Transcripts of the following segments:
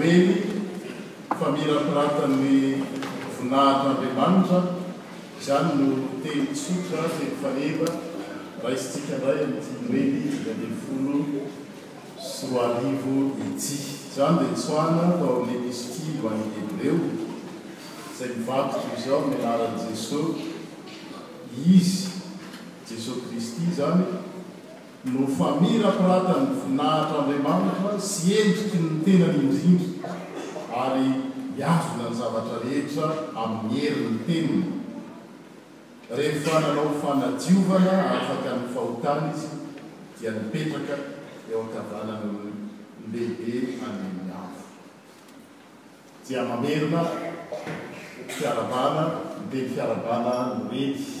Reny fa miratiratan'ny voninahitr'Andriamanitra izany no teny tsotra, teny faneva raisintsika indray amin'ity Noely dimy ambin'ny folo sy roa arivo ity. Izany dia tsoahina tao amin'ny Epistily ho an'ny Hebreo izay mivadika izao amin'ny anaran'i Jesosy, Izy, Jesosy Kristy izany, no famirapiratan'ny voninahitr'Andriamanitra sy endriky ny tenany indrindra, ary mihazona ny zavatra rehetra amin'ny herin'ny teniny. Rehefa nanao fanadiovana afaka ny fahotana izy, dia nipetraka eo ankavanan'ny Lehibe an'ny avo, dia mamerina fiarabana, miteny fiarabana mirehitra.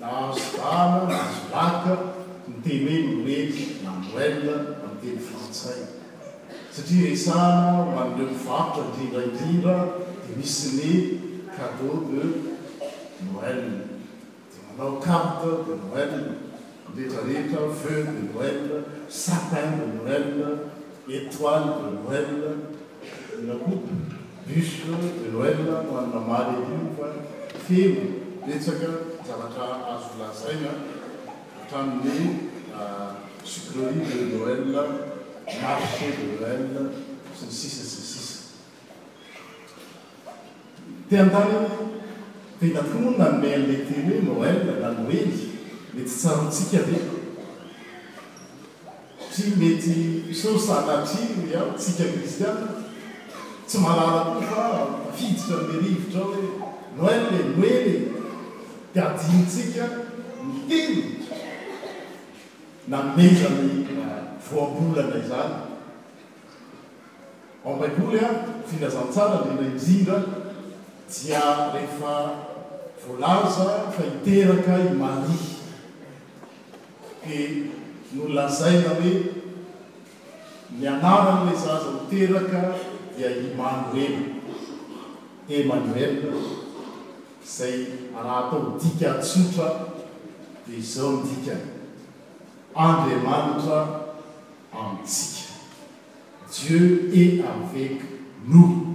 Nahazo dala, nahazo bac, nitene ny reny, na ny rène, amin'ny teny frantsay. Satria resahana ho an'ireo mpivarotra indrindra indrindra dia misy ny cadeau de Noël. Dia manao carte de Noël ny rehetra rehetra, feu de Noël, sapin de Noël, étoile de Noël, inona koa? Bûche de Noël no an'ny mamaly an'io fa feno betsaka zavatra azo lazaina hatramin'ny sucrerie de Noël, marché de Noël sy ny sisa sy ny sisa. Te handany tena tokoa moa ny nanome an'ilay teny hoe Noël na Noely, mety tsaroantsika ve? Tsy mety hiseho sanatria ny hoe aho tsika kristiana. Tsy marara koa fa tafiditra amin'ilay rivotra hoe Noel e, Noely e! Dia adinontsika ny teny nanomezany voambolana izany. Ao am-baiboly ary Filazantsara indrindra indrindra dia rehefa voalaza fa hiteraka i Maria. Dia nolazaina hoe ny anaran'ilay zaza ho teraka dia Imanoela, Emmanuel, izay raha atao dika tsotra dia izao ny dikany, Andriamanitra amintsika, Dieu est avec nous.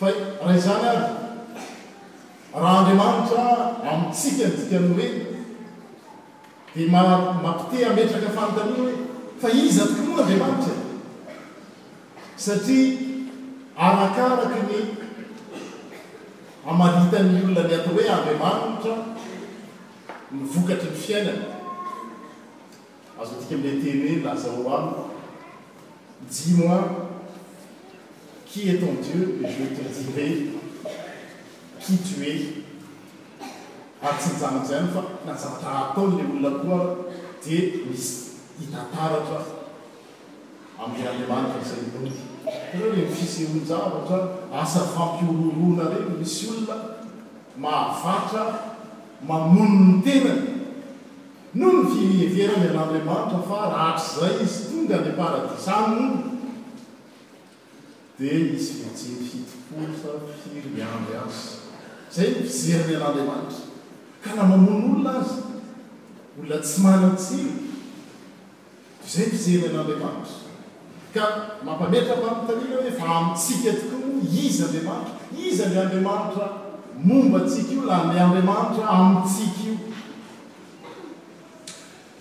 Fa raha izany ary, raha Andriamanitra amintsika ny dikan'ny hoe, dia mampite-hametraka fanontaniana hoe, fa iza tokoa moa Andriamanitra e? Satria arakaraky ny hamaritan'ny olona ny atao hoe Andriamanitra ny vokatry ny fiainany. Azontsika amin'ilay teny hoe lazao amiko, dis-moi qui est ton Dieu et je te dirai qui tu es, ary tsy mijanona amin'izay ihany fa na zavatra ataony ilay olona koa ary dia misy hita taratra amin'ilay Andriamanitra izay nody. Hitanareo ireny fisehoan-javatra, asa fampihorohoroana ireny, misy olona mahavatra mamono ny tenany. Noho ny fiheverany an'Andriamanitra fa rahatrizay izy tonga any am-paradisa any moa dia misy fijinja fitopolo sa firy miandry azy, izay no fizerany an'Andriamanitra, ka na mamono olona aza, olona tsy manan-tsiny, Izay fijery an'Andriamanitra. Ka mampametra-panontaniana hoe fa amintsika tokoa moa iza Andriamanitra? Iza le Andriamanitra momba antsika io la le Andriamanitra amintsika io?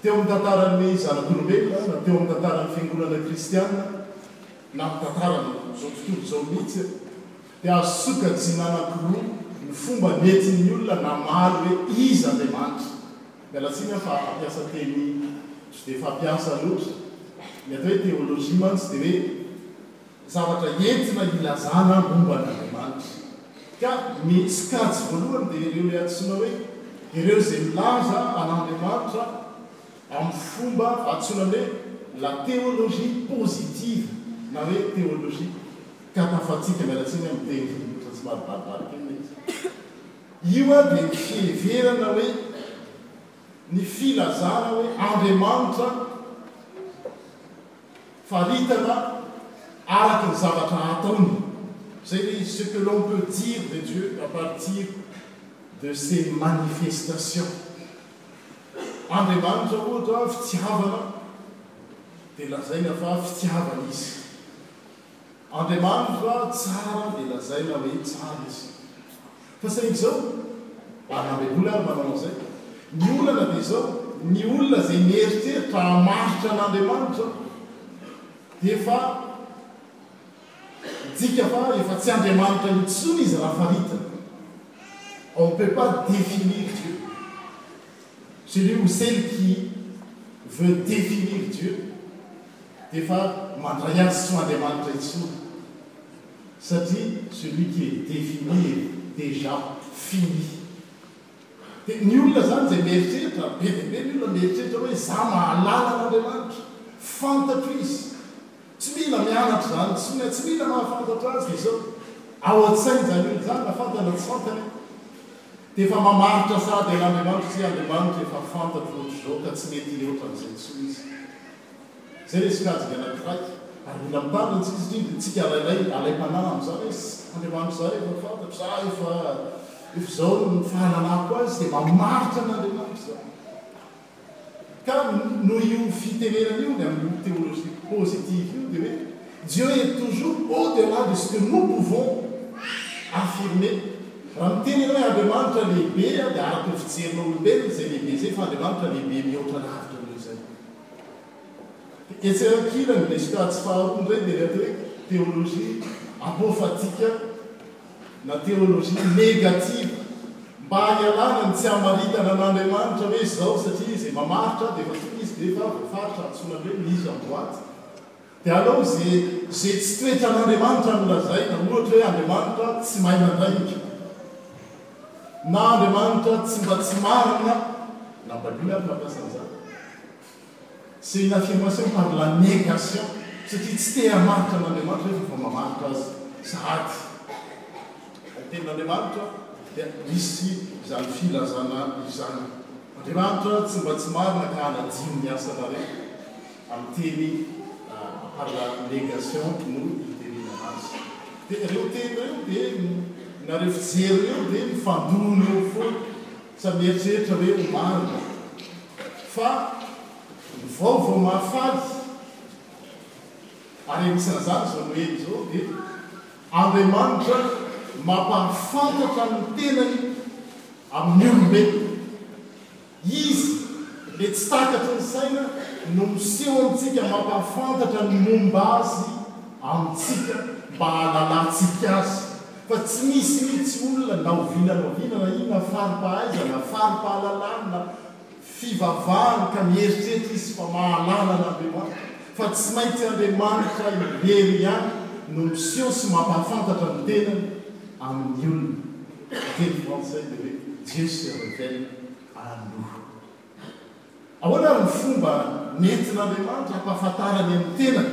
Teo amin'ny tantaran'ny zanak'olombelona na teo amin'ny tantaran'ny fiangonana kristiana na amin'ny tantaran'izao tontolo izao mihitsy aza dia azo sokajiana anankiroa ny fomba nentin'ny olona namaly hoe iza Andriamanitra. Miala tsiny aho fa hampiasa teny tsy dia fampiasa loatra. Ny atao hoe théologie mantsy dia hoe zavatra entina hilazana momba an'Andriamanitra. Ka ny sokajy voalohany dia ireo ilay antsoina hoe ireo izay milaza an'Andriamanitra amin'ny fomba antsoina hoe la théologie positive na hoe théologie katafantsika. Miala tsiny aho miteny ohatran'ny somary baribary kely ilay izy. Io àry dia ny fiheverana hoe, ny filazana hoe Andriamanitra faritana araka ny zavatra ataony, izay ilay izy, ce que l'on peut dire de Dieu à partir de ses manifestations. Andriamanitra ohatra fitiavana dia lazaina fa fitiavana izy. Andriamanitra tsara dia lazaina hoe tsara Izy. Fa saingy izao, ary Andriambola ary manao an'izay, ny olana dia izao, ny olona izay mieritreritra hamaritra an'Andriamanitra dia efa midika fa efa tsy Andriamanitra intsony Izy raha faritany. On ne peut pas définir Dieu. Celui ou celle qui veut définir Dieu dia efa mandray azy tsy ho Andriamanitra intsony satria celui qui est défini est déjà fini. Dia ny olona izany izay mieritreritra, be dia be ny olona mieritreritra hoe izaho mahalala an'Andriamanitra, fantatro Izy, tsy mila mianatra izany intsony aho, tsy mila mahafantatra Azy izao. Ao an-tsainy izany olona izany na fantany na tsy fantany. Efa mamaritra sahady an'Andriamanitra tsy Andriamanitra efa fantatro ohatr'izao ka tsy mety hihoatra an'izay intsony izy. Izay ilay sokajiny anankiray. Ary mila mitandrina isika satria mitsika railay alaim-panahy amin'izany hoe iss Andriamanitra izany efa fantatro za efa efa izao ny fahalalako azy dia mamaritra an'Andriamanitra izany. Ka noho io fitenenana io ny amin'ny théologie positive io dia hoe Dieu est toujours au delà de ce que nous pouvons affirmer. Raha miteny ianao hoe Andriamanitra lehibe dia araka ny fijerinao olombelona izay lehibe izay fa Andriamanitra lehibe mihoatra lavitra noho izay. Dia etsy ankilany ilay sokajy faharoa indray dia ilay atao hoe théologie apophatique. na teolojia negativa mba hialana ny tsy hamaritana an'Andriamanitra hoe izao satria izay mamaritra dia efa tonga izy dia efa voafaritra antsoina hoe mise en boite dia aleo izay izay tsy toetran'Andriamanitra no lazaina ohatra hoe Andriamanitra tsy mahay mandainga na Andriamanitra tsy mba tsy marina na Baiboly ary mampiasa an'izany C'est une affirmation par la negation satria tsy te hamaritra an'Andriamanitra nefa efa mamaritra Azy sahady. Ny Tenin'Andriamanitra dia misy izany filazana izany. Andriamanitra tsy mba tsy marina ka hanadino ny asanareo amin'ny teny par la negation no iteninana Azy. Dia ireo teny ireo dia nareo fijery ireo dia nifandona eo foana. Tsa mieritreritra hoe ho marina fa ny vaovao mahafaly ary anisan'izany izao Noely izao dia Andriamanitra mampahafantatra ny tenany amin'ny olombelona. Izy le tsy takatry ny saina no miseho amintsika mampahafantatra ny momba Azy amintsika mba hahalalantsika Azy. Fa tsy misy mihitsy olona na oviana na oviana na inona fari-pahaizana, fari-pahalalana na fivavahany ka mieritreritra izy fa mahalala an'Andriamanitra. Fa tsy maintsy Andriamanitra irery ihany no miseho sy mampahafantatra ny tenany amin'ny olona. Ny teny frantsay dia hoe Dieu se révèle à nous. Ahoana ary ny fomba nentin'Andriamanitra hampahafantarany an'ny tenany?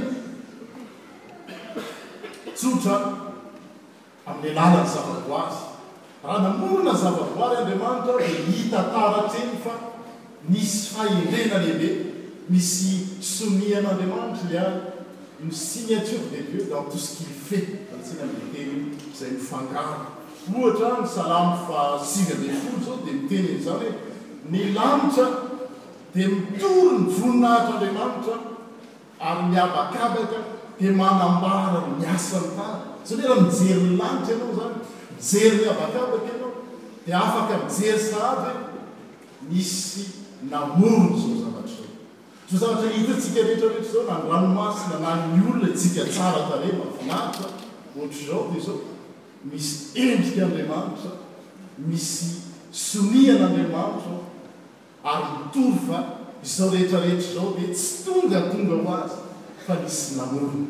Tsotra, amin'ny alalan'ny zavaboary. Raha namorona zavaboary Andriamanitra dia hita taratra eny fa misy fahendrena lehibe, misy sonia an'Andriamanitra ihany, une signature de Dieu dans tout ce qu'il fait, zany tsy inona no lohateny io, izay mifangaro. Ohatra, ny Salamo faha sivy ambin'ny folo izao dia miteny an'izany hoe, Ny lanitra dia mitory ny voninahitr'Andriamanitra, ary ny habakabaka dia manambara ny asan'ny tànany. Satria raha mijery ny lanitra ianao izany, mijery ny habakabaka ianao, dia afaka mijery sahady hoe, Nisy namorona izao zavatra izao. Izao zavatra hitantsika rehetra rehetra izao, na ny ranomasina, na ny olona, hitsika tsara tarehy, mahafinaritra, ohatr'izao dia izao. Misy endrik' Andriamanitra, misy sonian' Andriamanitra ao, ary mitory fa izao rehetra rehetra izao dia tsy tonga tonga ho azy fa nisy namorona.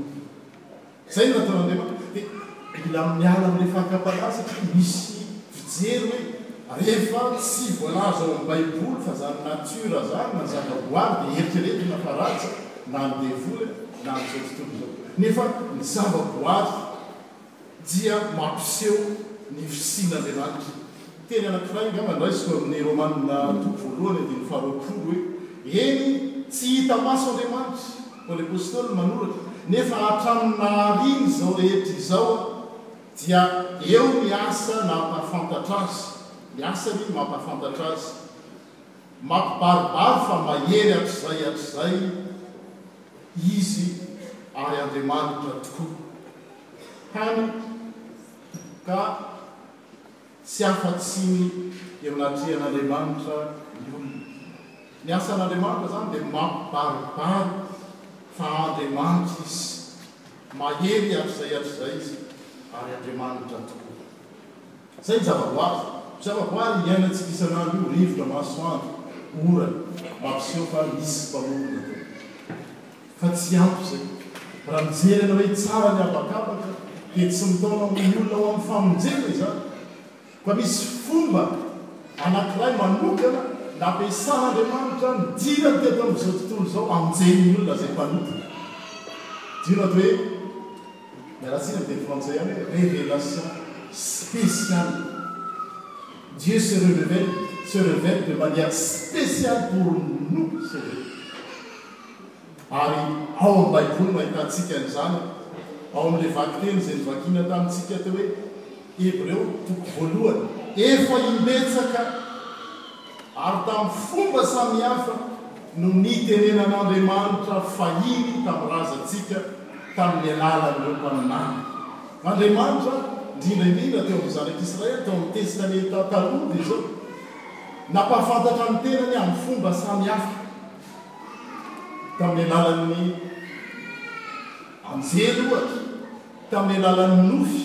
Izay no nataon' Andriamanitra. Dia mila miala amin' ilay fahakampanana satria misy mpijery hoe rehefa tsy voalaza ao amin' ny Baiboly fa izany natiora izany na zava-boary dia eritreretina fa ratsy na ny devoly na amin' izao tontolo izao. Nefa ny zava-boary. dia mampiseho ny fisian'andriamanitra teny anankiray, angamba indray soa amin'ny Romana toko voalohany andininy faharoapolo, hoe, Eny, tsy hita maso Andriamanitra, Paoly Apôstôly no manoratra, nefa hatramin'ny nahariany izao rehetra izao aho, dia eo ny asa nampahafantatra azy, ny asany mampahafantatra azy, mampibaribary fa mahery hatrizay hatrizay Izy, ary Andriamanitra tokoa. Hany ka tsy afa-tsy ny eo anatrehan'Andriamanitra ny olona. Ny asan'Andriamanitra izany dia mampibaribary fa Andriamanitra Izy, mahery hatrizay hatrizay Izy ary Andriamanitra tokoa. Izay ny zavaboary. Io zavaboary iainantsika isan'andro io, rivotra, masoandro, orana, mampiseho fa misy Mpamonjy natao. Fa tsy ampy izay. Raha mijery an'ilay hoe tsara ny habakabaka dia tsy mitaona ho ny olona ao amin'ny famonjena izany. Fa misy fomba anankiray manokana nampiasan'Andriamanitra nidirany teto amin'izao tontolo izao hamonjen'ny olona izay mpanota. Diona ato hoe, miala tsiny amin'ny teny frantsay any hoe révélation spéciale. Dieu se révèle, se révèle de manière spéciale pour nous, c'est vrai. Ary ao amin'ny Baiboly no ahitantsika an'izany, ao amin'ilay vakiteny izay novakina tamintsika teo hoe Hebreo toko voalohany. Efa imbetsaka ary tamin'ny fomba samihafa no nitenenan'Andriamanitra fahiny tamin'ny razantsika tamin'ny alalan'ireo mpaminany. Andriamanitra, indrindra indrindra teo amin'ny Zanak'Israely tao amin'ny Testamenta Taloha dia izao, nampahafantatra ny tenany amin'ny fomba samihafa. tamin'ny alalan'ny anjely ohatra, tamin'ny alalan'ny nofy,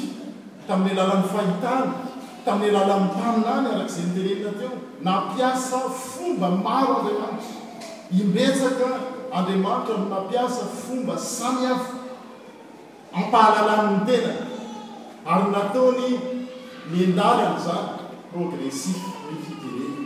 tamin'ny alalan'ny fahitana, tamin'ny alalan'ny mpaminany araka izay notenenina teo. Nampiasa fomba maro Andriamanitra. Imbetsaka Andriamanitra no nampiasa fomba samihafa hampahalalany ny tenany ary nataony miandalana izany, progressif, ny fitenenana.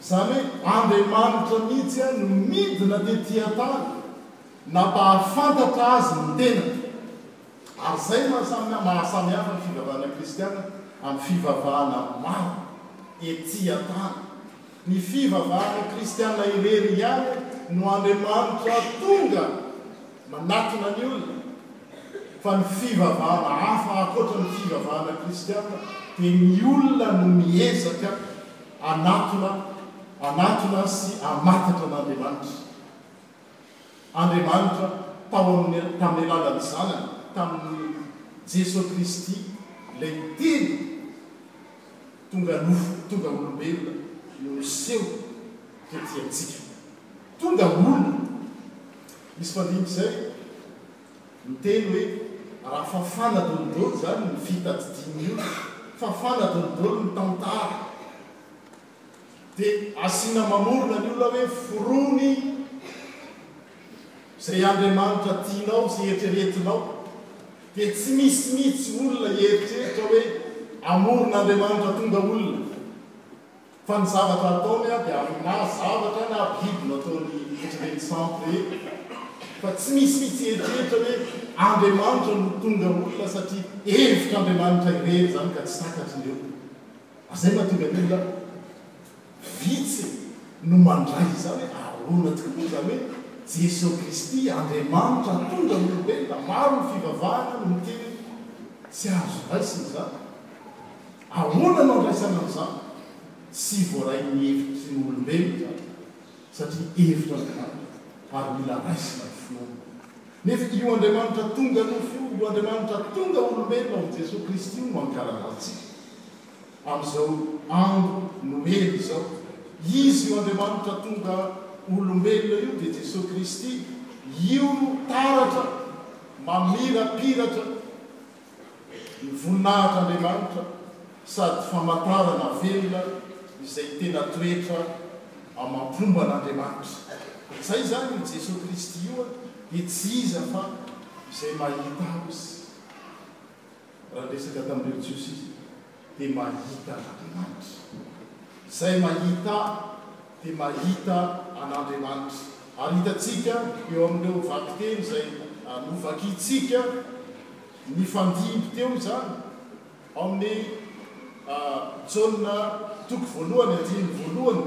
Izany hoe Andriamanitra mihitsy no nidina tetỳ an-tany nampahafantatra Azy ny tenany. Ary izay no mahasamihafa ny fivavahana kristiana amin'ny fivavahana maro etỳ an-tany. Ny fivavahana kristiana irery ihany no Andriamanitra tonga manatona ny olona, fa ny fivavahana hafa ankoatra ny fivavahana kristiana dia ny olona no miezaka Hanatona, hanatona sy hamatatra an'Andriamanitra. Andriamanitra, tao amin'ny, tamin'ny alalan'ny Zanany, tamin'i Jesoa Kristy, ilay Teny tonga nofo, tonga olombelona, no niseho tety antsika. Tonga olona. Misy mpandimby izay? Miteny hoe raha fafana dony dolo zany ny fitadidiana io, fafana dony dolo ny tantara de asiana mamorona ny olona hoe forony zay Andriamanitra tianao sy eritreretinao de tsy misy mitsy olona hieritreritra hoe hamorona Andriamanitra tonga olona. Fa ny zavatra ataony a dia amina zavatra na biby no ataony eritrereny sempre fa tsy misy mitsy eritreritra hoe Andriamanitra no tonga olona satria hevitra Andriamanitra irery zany ka tsy takatry ny olona ary zay mahatonga ny olona vitsy no mandray izany hoe arona tokoa moa zany hoe Jeso Kristy Andriamanitra tonga olombelona maro ny fivavahana no miteny hoe tsy azo raisina izany Ahoana no andraisana an'izany? Tsy voarain'ny hevitry ny olombelona izany, satria hevitr' Andriamanitra, ary mila raisina ny finoana. Nefa io Andriamanitra tonga nofo io, io Andriamanitra tonga olombelona ao amin'i Jesoa Kristy io no ankalazaantsika amin'izao andro Noely izao. Izy io Andriamanitra tonga olombelona io dia Jesoa Kristy, io taratra mamirapiratra. ny voninahitr'Andriamanitra sady famantarana velona izay tena toetra amam-pomba an'Andriamanitra. Izay izany io Jesoa Kristy io dia tsy iza fa izay mahita Azy. Raha niresaka tamin'ireo Jiosy Izy. dia mahita an'Andriamanitra. Izay mahita Ahy dia mahita an'Andriamanitra. Ary hitantsika eo amin'ireo vakiteny izay novakintsika nifandimby teo izany, ao amin'ny Jaona toko voalohany andininy voalohany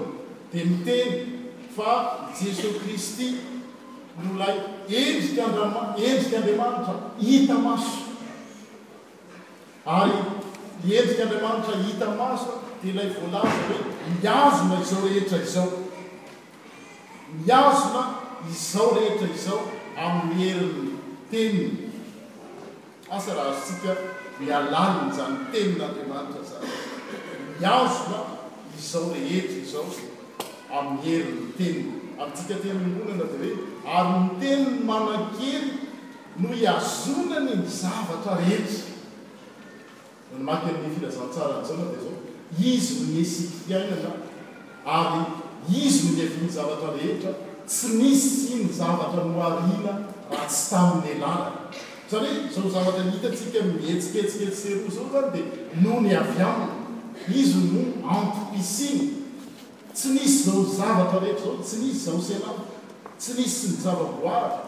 dia miteny fa i Jesoa Kristy no ilay endrik'Andriamanitra hita maso. Ary ny endrik' Andriamanitra hita maso dia ilay voalaza hoe mihazona izao rehetra izao, mihazona izao rehetra izao amin' ny herin' ny Teniny. Asa raha azontsika mialàlna izany Tenin' Andriamanitra izany, mihazona izao rehetra izao amin' ny herin' ny Teniny. Amintsika aty am-piangonana dia hoe ary ny Teniny manan-kery. no hihazonany ny zavatra rehetra. Raha ny maty amin'ny filazantsaran'i Jaona dia izao, Izy no Mesia fiainana ary Izy no niavian'ny zavatra rehetra, tsy nisy tsy hino zavatra nohariana raha tsy tamin'ny lalany. Izany hoe izao zavatra hitantsika mihetsiketsika etsy sy eroa izao izany dia nony avy Aminy. Izy no antom-pisiany. Tsy nisy izao zavatra rehetra izao, tsy nisy izao selam, tsy nisy ny zava-boahary.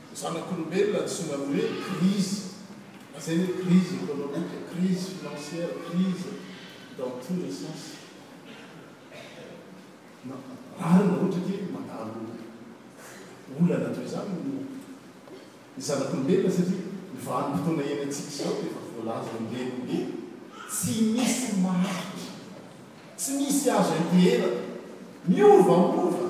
Zanak'olombelona antsoina hoe krizy, na zay hoe krizy ekonomika, krizy financière, krizy dans tous les sens. Rariny raha ohatra ke mandalo olana toy izany ny zanak'olombelona satria ny vanim-potoana iainan-tsika izao dia efa voalazan'ny lehibe, tsy misy maharitra, tsy misy azo enteherana, miovaova.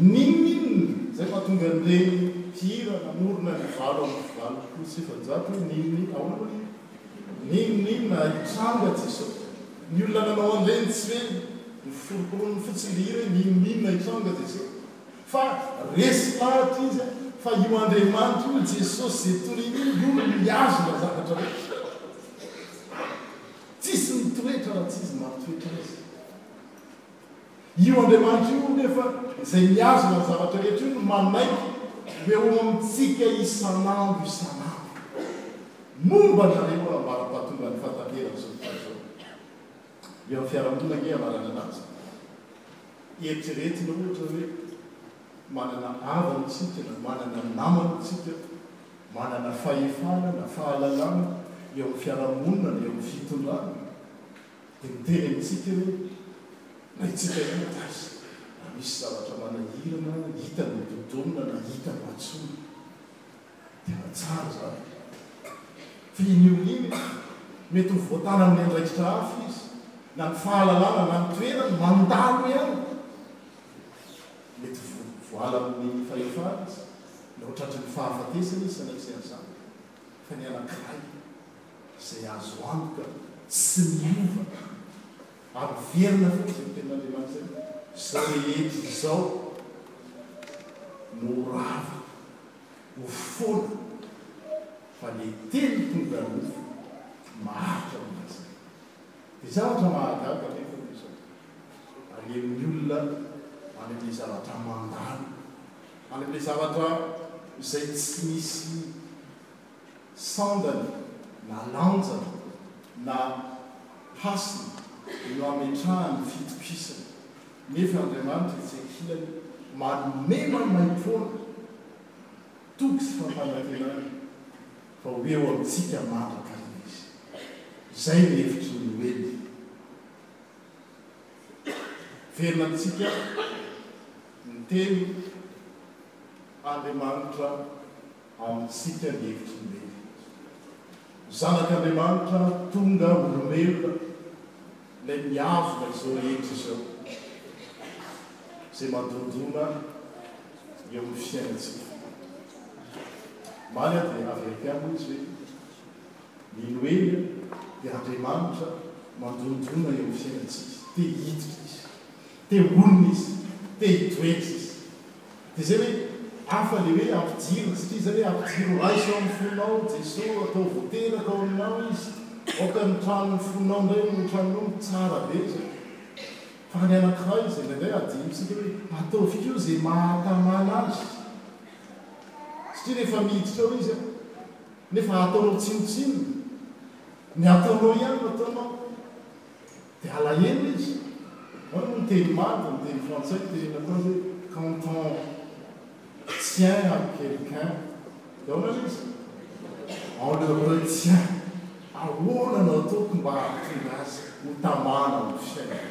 N'inon'inona izay mahatonga an'ireny mpihira namorona ny valo amby valopolo sy efajato hoe N'inon'inona ahoana moa ilay hira? N'inon'inona hitranga Jesosy Ny olona nanao an'ireny tsy hoe noforoporoniny fotsiny ilay hira hoe N'inon'inona hitranga Jesosy fa resy lahatra izy fa io Andriamanitra io Jesosy izay toriany io io no mihazona zavatra rehetra. Tsisy mitoetra raha tsy izy mampitoetra azy. Io Andriamanitra io anefa izay mihazona ny zavatra rehetra io no manaiky ho eo amintsika isan'andro isan'andro. Momba anareo raha ambara pahatonga ny fahatanteran'izao tontolo izao. Eo amin'ny fiarahamonina ange ianarana an'Azy. Eritreretina ohatra hoe manana havana isika na manana namana isika, manana fahefana na fahalalana eo amin'ny fiarahamonina na eo amin'ny fitondrana, dia miteny amintsika hoe na itsika ihany aza raha misy zavatra manahirana hitany hododonina na hitany hoantsoina. Tena tsara izany fa iny olona iny mety ho voatanan'ny andraikitra hafa izy na ny fahalalana na ny toerany mandalo ihany mety voalan'ny fahefana izy na ho tratry ny fahafatesana izy sanatria an'izany fa ny anankiray Izay azo antoka, tsy miova, ary miverina foana izay nitenin'Andriamanitra hoe, Izao rehetra izao no ho rava, ho foana, fa le Teny tonga nofo maharitra no lazaina. Dia zavatra mahagaga anefa io izao, aleon'ny olona any amin'ilay zavatra mandalo, any amin'ilay zavatra izay tsy misy. sandany na lanja na hasina no ametrahany fitokisana, nefa Andriamanitra etsy ankilany manome maimaimpoana toky sy fampanantenana fa ho eo amintsika mandraka Izy. Izay ny hevitry ny Noely. Velona amintsika ny teny Andriamanitra. amintsika ny hevitry ny mety. Ny Zanak' Andriamanitra tonga olombelona ilay miavona izao rehetra izao izay madondona eo amin'ny fiainantsika. Omaly aho dia avy haika hoy izy hoe ny Noely dia Andriamanitra mandondona eo amin'ny fiainantsika. Te hiditra Izy. Te honina Izy. Te hitoetra Izy. Dia izay hoe hafa ilay hoe ampidirina, satria izay hoe ampidiro raiso ao amin'ny fonao Jesoa, ataovy ho teraka ao aminao Izy, aoka ny tranon'ny fonao indray no ho tranon'omby, tsara be izay. Fa ny anankiray izay indraindray adinontsika hoe ataovy koa izay mahatamana Azy, satria rehefa miditra ao Izy nefa ataonao tsinontsinona, ny ataonao ihany no ataonao. Dia alahelo izy. Ahoana moa ny teny maty, ny teny frantsay teny atao hoe quand on tient à quelqu'un dia ahoana ilay izy? On le retient. Ahoana no ataoko mba hahatonga azy ho tamana amin'ny fiainana?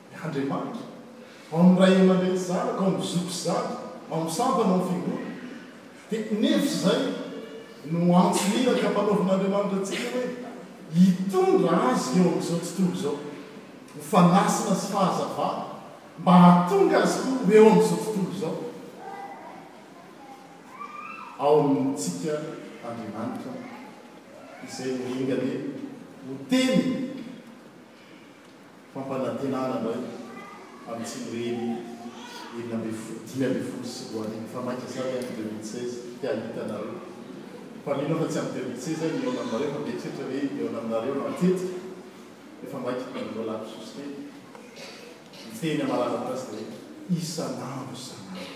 Andriamanitra, ao amin'ny ray aman-dreny sy zanaka, ao amin'ny zoky sy zandry, ao amin'ny sampana, ao amin'ny fiangonana. Dia ny hevitra izay no antso iraka ampanaovin'Andriamanitra antsika hoe hitondra Azy eo amin'izao tontolo izao, ho fanasana sy fahazavana, mba hahatonga Azy koa ho eo amin'izao tontolo izao. Ao amintsika Andriamanitra, izay no enga be ho Teny. fampanantenana indray amin'ny tsy mirehiny enina ambin'ny folo, dimy ambin'ny folo sy roa arivo fa maika izany amin'ny deux mille seize te hahita anareo fa mino aho fa tsy amin'ny deux mille seize aho mihaona aminareo fa mieritreritra hoe mihaona aminareo matetika efa maika fa mbola lapsus kely ny teny amalaram-pitazona hoe isan'andro isan'andro